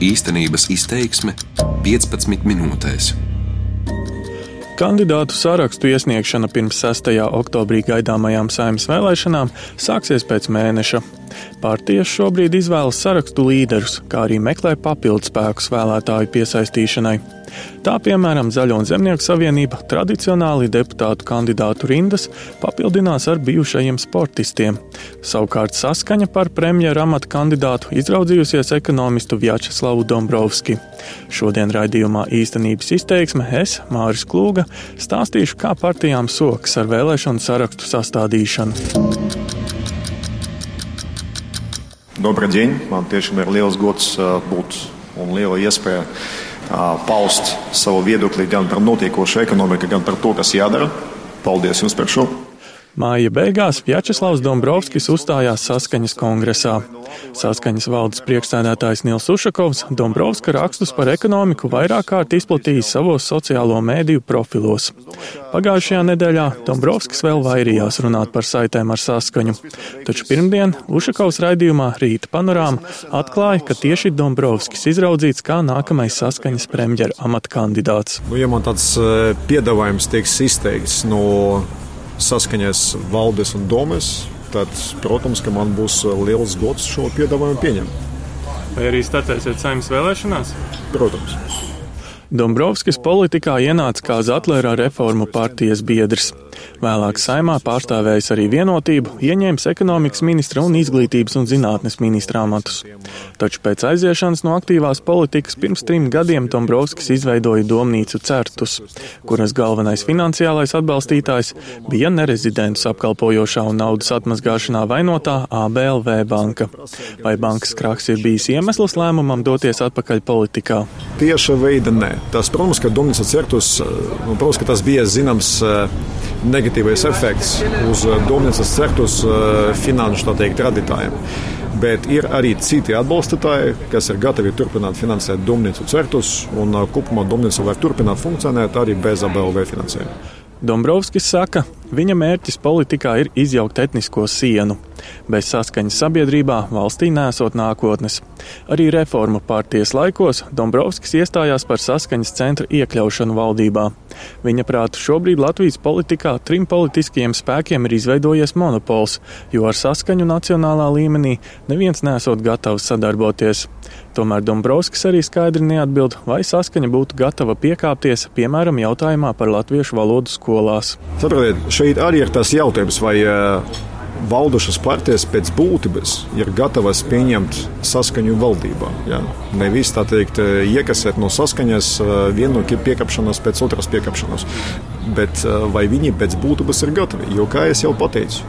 Īstenības izteiksme 15 minūtēs. Kandidātu sārakstu iesniegšana pirms 6. oktobrī gaidāmajām saimnes vēlēšanām sāksies pēc mēneša. Partijas šobrīd izvēlas sarakstu līderus, kā arī meklē papildus spēkus vēlētāju piesaistīšanai. Tā piemēram Zaļo un Zemnieku savienība tradicionāli deputātu kandidātu rindas papildinās ar bijušajiem sportistiem. Savukārt saskaņa par premjera amata kandidātu izraudzījusies ekonomistu Vjačeslavu Dombrovski. Šodien raidījumā īstenības izteiksme es, Māris Klūga, stāstīšu, kā partijām sokas ar vēlēšanu sarakstu sastādīšanu. Добрый день. Man tiešām ir liels gods būt un liela iespēja paust savu viedokli gan par notiekošo ekonomiku, gan par to, kas jādara. Paldies jums par šo! Māja beigās Vjačeslavs Dombrovskis uzstājās Saskaņas kongresā. Saskaņas valdes priekšsēdētājs Nils Ušakovs Dombrovska rakstus par ekonomiku vairāk kārt izplatījis savos sociālo mēdīju profilos. Pagājušajā nedēļā Dombrovskis vēl vairījās runāt par saitēm ar saskaņu, taču pirmdien Ušakovs raidījumā Rīta panorāma atklāja, ka tieši Dombrovskis izraudzīts kā nākamais saskaņas premjera amata kandidāts. Nu, ja man tāds piedāvājums tiek izteikts no saskaņas valdes un domes, tad, protams, ka man būs liels gods šo piedāvājumu pieņemt. Vai arī startēsiet saimnes vēlēšanās? Protams. Dombrovskis politikā ienāca kā Zatlera reformu partijas biedrs. Vēlāk saimā pārstāvējis arī vienotību, ieņēmis ekonomikas ministra un izglītības un zinātnes ministra amatus. Taču pēc aiziešanas no aktīvās politikas pirms trim gadiem Dombrovskis izveidoja domnīcu Certus, kuras galvenais finansiālais atbalstītājs bija nerezidentus apkalpojošā un naudas atmazgāšanā vainotā ABLV banka. Vai bankas kraks ir bijis iemesls lēmumam doties atpakaļ politikā? Tieša veida nē. Tas, protams, ka domnīca Certus, nu, protams, ka tas bija zināms negatīvais efekts uz domnīcas certus finanšu teikt, radītājiem. Bet ir arī citi atbalstītāji, kas ir gatavi turpināt finansēt domnīcu certus, un kopumā domnīca var turpināt funkcionēt arī bez ABLV finansējuma. Dombrovskis saka, viņa mērķis politikā ir izjaukt etnisko sienu. Bez saskaņas sabiedrībā valstī nesot nākotnes. Arī reformu partijas laikos Dombrovskis iestājās par saskaņas centra iekļaušanu valdībā. Viņa prātu šobrīd Latvijas politikā trim politiskiem spēkiem ir izveidojies monopols, jo ar saskaņu nacionālā līmenī neviens nesot gatavs sadarboties. Tomēr Dombrovskis arī skaidri neatbild, vai saskaņa būtu gatava piekāpties, piemēram, jautājumā par latviešu valodu skolās. Saprotiet, šeit arī ir tas jautājums, vai valdošas partijas pēc būtības ir gatavas pieņemt saskaņu valdībā. Ja? Nevis tā teikt, iekasēt no saskaņas vienu piekāpšanos pēc otras piekāpšanos, bet vai viņi pēc būtības ir gatavi? Jo, kā jau pateicu,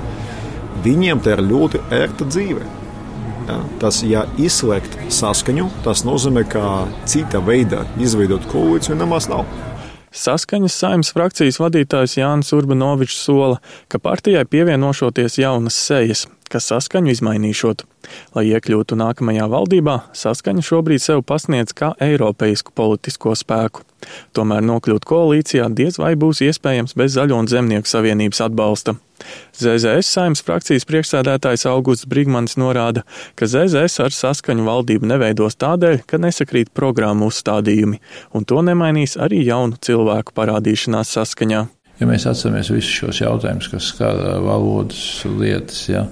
viņiem tā ir ļoti ērta dzīve. Ja, tas, ja izslēgt saskaņu, tas nozīmē, ka cita veida izveidot koalīciju nemaz nav. Saskaņas saimnes frakcijas vadītājs Jānis Urbanovičs sola, ka partijai pievienošoties jaunas sejas, kas saskaņu izmainīšot. Lai iekļūtu nākamajā valdībā, saskaņa šobrīd sev pasniedz kā eiropeisku politisko spēku. Tomēr nokļūt koalīcijā diez vai būs iespējams bez Zaļo un Zemnieku savienības atbalsta. ZZS saimnes frakcijas priekšsēdētājs Augusts Brigmans norāda, ka ZZS ar saskaņu valdību neveidos tādēļ, ka nesakrīt programmu uzstādījumi, un to nemainīs arī jaunu cilvēku parādīšanās saskaņā. Ja mēs atceramies visus šos jautājumus, kas skar valodas lietas, ja,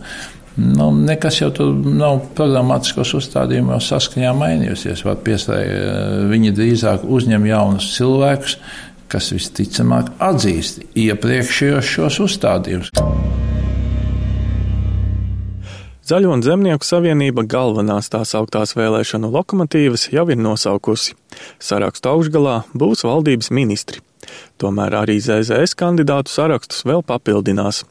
Nu, nekas jau tur nav programmatiskos uzstādījumos saskaņā mainījusies. Viņi drīzāk uzņem jaunus cilvēkus, kas visticamāk atzīst iepriekšējos šos uzstādījumus. Zaļo un Zemnieku savienība galvenās tās augtās vēlēšanu lokomotīvas jau ir nosaukusi. Sarakstu augšgalā būs valdības ministri. Tomēr arī ZZS kandidātu sarakstus vēl papildinās.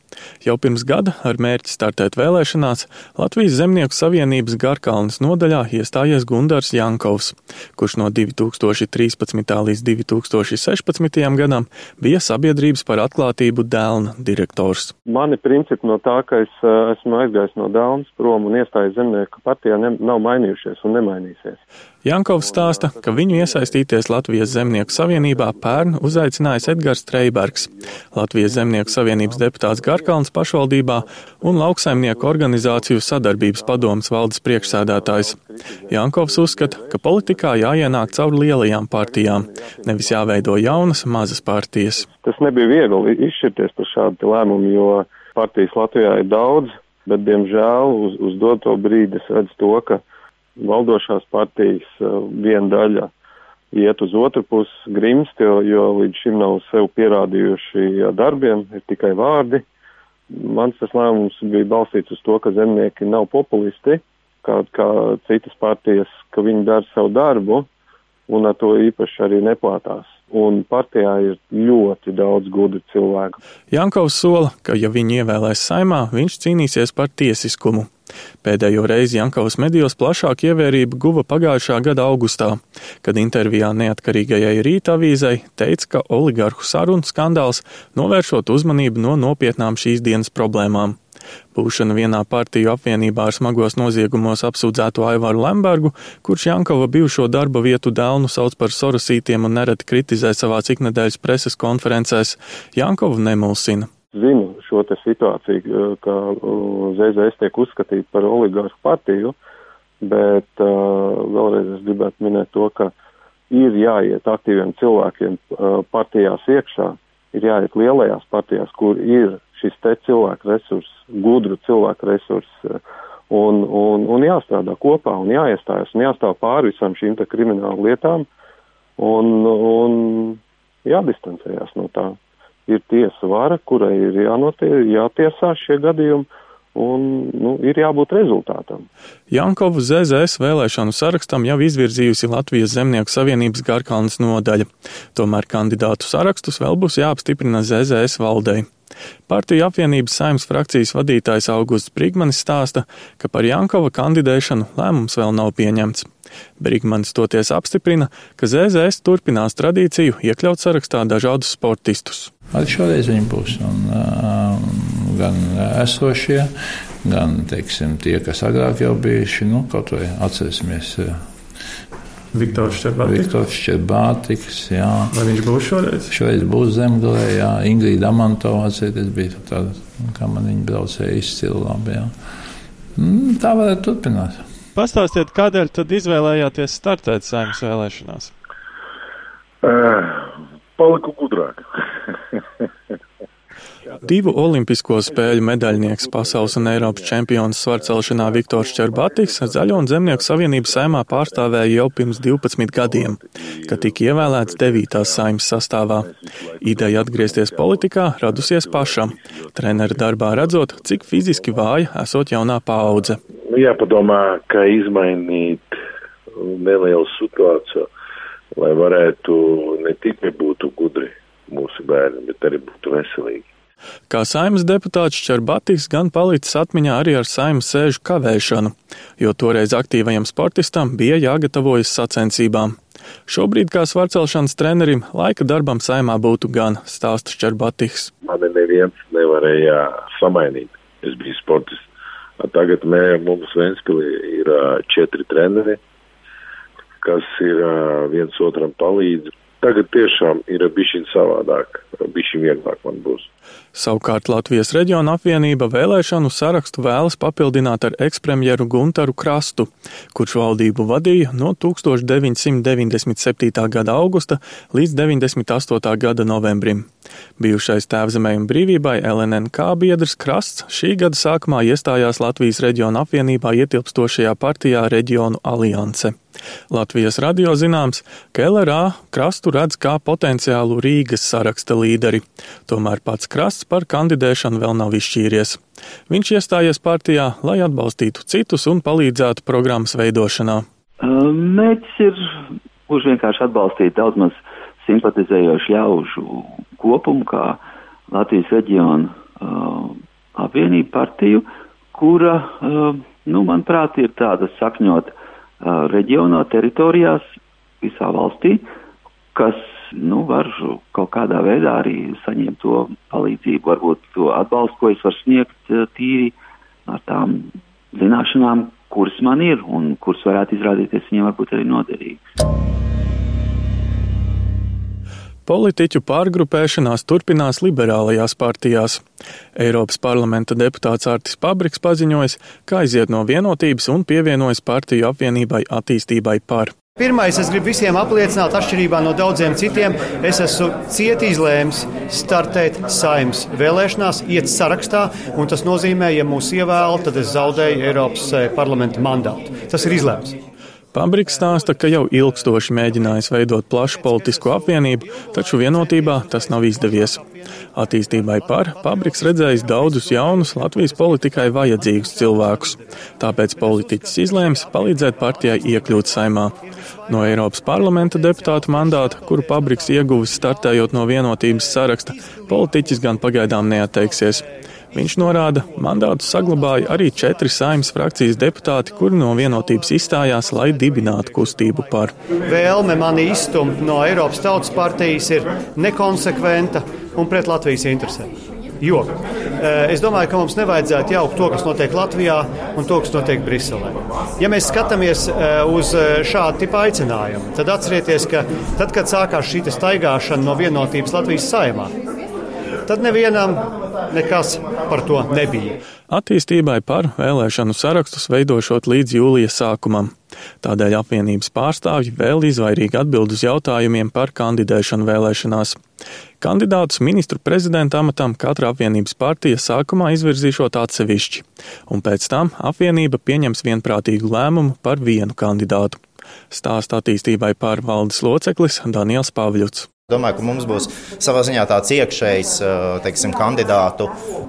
Jau pirms gada ar mērķi startēt vēlēšanās Latvijas Zemnieku savienības Garkalnas nodaļā iestājies Gundars Jankovs, kurš no 2013. līdz 2016. gadam bija sabiedrības par atklātību Dēlna direktors. Mani principi no tā, ka es eh, esmu aizgājis no Dēlnas prom un iestājies Zemnieku partijā, ne, nav mainījušies un nemainīsies. Jankovs stāsta, ka viņu iesaistīties Latvijas Zemnieku savienībā pērn uzaicinājis Edgars Streibergs. Latvijas Zemnieku savienības deputāts Gars Garkalns pašvaldībā un lauksaimnieku organizāciju sadarbības padomas valdes priekšsēdētājs. Jankovs uzskata, ka politikā jāienāk caur lielajām partijām, nevis jāveido jaunas, mazas partijas. Tas nebija viegli izšķirties par šādu lēmumu, jo partijas Latvijā ir daudz, bet, diemžēl, uz, uz doto brīdi es redzu to, ka valdošās partijas uh, viena daļa iet uz otru pusi grimst, jo, jo līdz šim nav sev pierādījuši darbiem, ir tikai vārdi. Mans tas lēmums bija balstīts uz to, ka zemnieki nav populisti, kā, kā citas partijas, ka viņi dara savu darbu un ar to īpaši arī neplātās. Un partijā ir ļoti daudz gudru cilvēku. Jankovs sola, ka ja viņu ievēlēs saimā, viņš cīnīsies par tiesiskumu. Pēdējo reizi Jankovas medijos plašāk ievērību guva pagājušā gada augustā, kad intervijā neatkarīgajai rīta avīzei teica, ka oligarhu sarunu skandāls novēršot uzmanību no nopietnām šīs dienas problēmām. Būšana vienā partiju apvienībā ar smagos noziegumos apsūdzēto Aivaru Lembergu, kurš Jankova bijušo darba vietu dēlnu sauc par sorosītiem un nereti kritizē savās iknedēļas preses konferencēs, Jankovu nemulsina. Zinu šo situāciju, ka ZZS tiek uzskatīta par oligārhu partiju, bet uh, vēlreiz es gribētu minēt to, ka ir jāiet aktīviem cilvēkiem uh, partijās iekšā, ir jāiet lielajās partijās, kur ir šis te cilvēku resurs, gudru cilvēku resurs, un, un, un jāstrādā kopā, un jāiestājas, un jāstāv pāri visam šīm te kriminālu lietām, un, un jādistancējās no tā ir tiesa vara, kurai ir jānotie, jātiesā šie gadījumi. Un nu, ir jābūt rezultātam. Jankovu ZZS vēlēšanu sarakstam jau izvirzījusi Latvijas Zemnieku savienības Garkalnas nodaļa. Tomēr kandidātu sarakstus vēl būs jāapstiprina ZZS valdei. Partiju apvienības saimnes frakcijas vadītājs Augusts Brigmanis stāsta, ka par Jankova kandidēšanu lēmums vēl nav pieņemts. Brigmanis toties apstiprina, ka ZZS turpinās tradīciju iekļaut sarakstā dažādus sportistus. Arī šoreiz viņi būs un, uh, gan esošie, gan teiksim, tie, kas agrāk jau bijuši, nu, kaut vai atcerēsimies. Viktors Čerbātiks. Viktors Čerbātiks, jā. Vai viņš būs šoreiz? Šoreiz būs zemgalē, jā. Ingrīda Amantova, atcerieties, bija tāda, kā man viņa braucēja izcili labi, jā. Mm, tā varētu turpināt. Pastāstiet, kādēļ tad izvēlējāties startēt saimnes vēlēšanās? Uh, paliku gudrāk. Divu olimpisko spēļu medaļnieks, pasaules un Eiropas čempions svarcelšanā Viktors Čerbatiks Zaļo un Zemnieku savienības saimā pārstāvēja jau pirms 12 gadiem, kad tika ievēlēts 9. saimas sastāvā. Ideja atgriezties politikā radusies pašam, trenera darbā redzot, cik fiziski vāja esot jaunā paudze. Jāpadomā, kā izmainīt nelielu situāciju, lai varētu ne tikai būtu gudri mūsu bērni, bet arī būtu veselīgi. Kā saimnes deputāts Čerbatis gan palicis atmiņā arī ar saimnes sēžu kavēšanu, jo toreiz aktīvajam sportistam bija jāgatavojas sacensībām. Šobrīd, kā svarcelšanas trenerim, laika darbam saimā būtu gan stāsta Čerbatis. Mani neviens nevarēja samainīt. Es biju sportists. Tagad mē, mums Ventspilī ir četri treneri, kas ir viens otram palīdz. Tagad tiešām ir bišķiņ savādāk, bišķiņ vieglāk man būs. Savukārt Latvijas reģiona apvienība vēlēšanu sarakstu vēlas papildināt ar ekspremjeru Guntaru Krastu, kurš valdību vadīja no 1997. gada augusta līdz 98. gada novembrim. Bijušais tēvzemē un brīvībai LNNK biedrs Krasts šī gada sākumā iestājās Latvijas reģiona apvienībā ietilpstošajā partijā Reģionu alianse. Latvijas radio zināms, ka LRA krastu redz kā potenciālu Rīgas saraksta līderi, tomēr pats krasts par kandidēšanu vēl nav izšķīries. Viņš iestājies partijā, lai atbalstītu citus un palīdzētu programmas veidošanā. Mērķis ir gluži vienkārši atbalstīt daudz maz simpatizējošu ļaužu kopumu, kā Latvijas reģiona uh, apvienība partiju, kura, uh, nu, manuprāt, ir tāda sakņota uh, reģionā, teritorijās visā valstī, kas nu, var kaut kādā veidā arī saņemt to palīdzību, varbūt to atbalstu, ko es varu sniegt tīri ar tām zināšanām, kuras man ir un kuras varētu izrādīties viņiem varbūt arī noderīgas. Politiķu pārgrupēšanās turpinās liberālajās partijās. Eiropas parlamenta deputāts Artis Pabriks paziņojis, ka aiziet no vienotības un pievienojas partiju apvienībai attīstībai par. Pirmais, es gribu visiem apliecināt, atšķirībā no daudziem citiem, es esmu cieti izlēms startēt saimnes vēlēšanās, iet sarakstā, un tas nozīmē, ja mūs ievēl, tad es zaudēju Eiropas eh, parlamenta mandātu. Tas ir izlēms. Pabriks stāsta, ka jau ilgstoši mēģinājis veidot plašu politisku apvienību, taču vienotībā tas nav izdevies. Attīstībai par Pabriks redzējis daudzus jaunus Latvijas politikai vajadzīgus cilvēkus, tāpēc politiķis izlēms palīdzēt partijai iekļūt saimā. No Eiropas parlamenta deputāta mandāta, kuru Pabriks ieguvis startējot no vienotības saraksta, politiķis gan pagaidām neatteiksies. Viņš norāda, mandātu saglabāja arī četri saimnes frakcijas deputāti, kuri no vienotības izstājās, lai dibinātu kustību par. Vēlme mani izstumt no Eiropas Tautas partijas ir nekonsekventa un pret Latvijas interesēm. Jo eh, es domāju, ka mums nevajadzētu jaukt to, kas notiek Latvijā, un to, kas notiek Briselē. Ja mēs skatāmies eh, uz eh, šādu tipu aicinājumu, tad atcerieties, ka tad, kad sākās šī staigāšana no vienotības Latvijas saimā, tad nevienam nekas par to nebija. Attīstībai par vēlēšanu sarakstus veidošot līdz jūlija sākumam. Tādēļ apvienības pārstāvji vēl izvairīgi atbild uz jautājumiem par kandidēšanu vēlēšanās. Kandidātus ministru prezidenta amatam katra apvienības partija sākumā izvirzīšot atsevišķi, un pēc tam apvienība pieņems vienprātīgu lēmumu par vienu kandidātu. Stāsta attīstībai pārvaldes loceklis Daniels Pāvļuts. Domāju, ka mums būs savā ziņā tāds iekšējs teiksim, kandidātu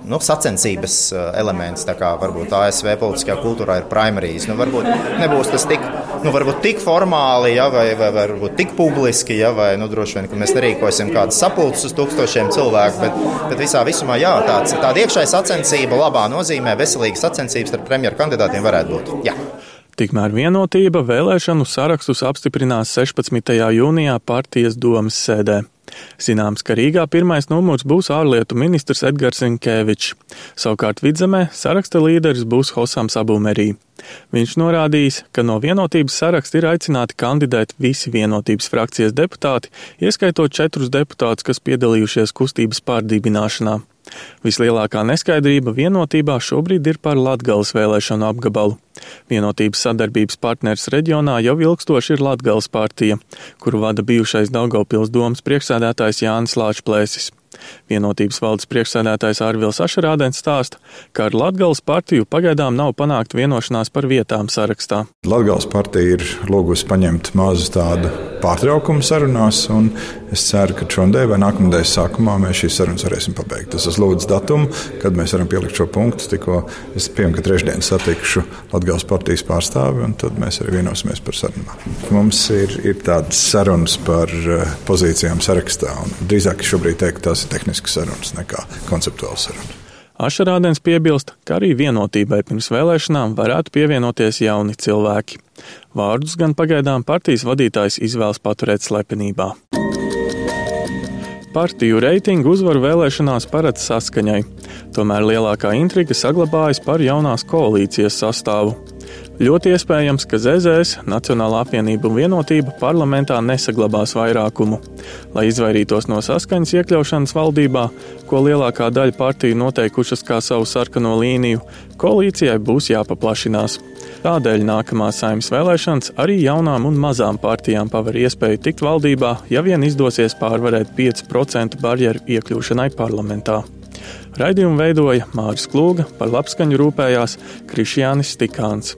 nu, sacensības elements. Tā kā varbūt ASV politiskajā kultūrā ir primārijas. Nu, varbūt nebūs tas tik, nu, varbūt tik formāli, ja, vai, vai varbūt tik publiski, ja, vai nu, droši vien, mēs nerīkosim kādas sapulces uz tūkstošiem cilvēku. Bet, bet visā visumā jā, tāds, tāda iekšēja sacensība labā nozīmē, veselīga sacensības starp premjeru kandidātiem varētu būt. Jā. Tikmēr vienotība vēlēšanu sarakstus apstiprinās 16. jūnijā partijas domas sēdē. Zināms, ka Rīgā pirmais numurs būs ārlietu ministrs Edgars Inkēvičs. Savukārt vidzemē saraksta līderis būs Hosams Abumerī. Viņš norādījis, ka no vienotības saraksta ir aicināti kandidēt visi vienotības frakcijas deputāti, ieskaitot četrus deputātus, kas piedalījušies kustības pārdibināšanā. Vislielākā neskaidrība vienotībā šobrīd ir par Latgales vēlēšanu apgabalu. Vienotības sadarbības partners reģionā jau ilgstoši ir Latgales partija, kuru vada bijušais Daugavpils domas priekšsēdētājs Jānis Lāčplēsis. Vienotības valdes priekšsēdētājs Ārvils Ašarādens stāsta, ka ar Latgales partiju pagaidām nav panākt vienošanās par vietām sarakstā. Latgales partija ir lūgusi paņemt mazu tādu pārtraukumu sarunās, un es ceru, ka šodien vai nākamnedēļ sākumā mēs šīs sarunas varēsim pabeigt. Ir lūdzu datumu, kad mēs varam pielikt šo punktu. Tikko es pieņemu, ka trešdien satikšu Latgales partijas pārstāvi, un tad mēs arī vienosimies par sarunām. Mums ir, ir tādas sarunas par eh, pozīcijām sarakstā, un drīzāk šobrīd teikt, tās ir tehniskas sarunas nekā konceptuāls sarunas. Ašarādens piebilst, ka arī vienotībai pirms vēlēšanām varētu pievienoties jauni cilvēki. Vārdus gan pagaidām partijas vadītājs izvēlas paturēt slepenībā. Partiju reitingu uzvaru vēlēšanās paredz saskaņai, tomēr lielākā intriga saglabājas par jaunās koalīcijas sastāvu. Ļoti iespējams, ka ZZS, Nacionālā apvienība un vienotība parlamentā nesaglabās vairākumu. Lai izvairītos no saskaņas iekļaušanas valdībā, ko lielākā daļa partiju noteikušas kā savu sarkano līniju, koalīcijai būs jāpaplašinās. Tādēļ nākamās saimnes vēlēšanas arī jaunām un mazām partijām paver iespēju tikt valdībā, ja vien izdosies pārvarēt 5% barjeru iekļūšanai parlamentā. Raidījumu veidoja Māris Klūga, par labskaņu rūpējās Krišjānis Stikāns.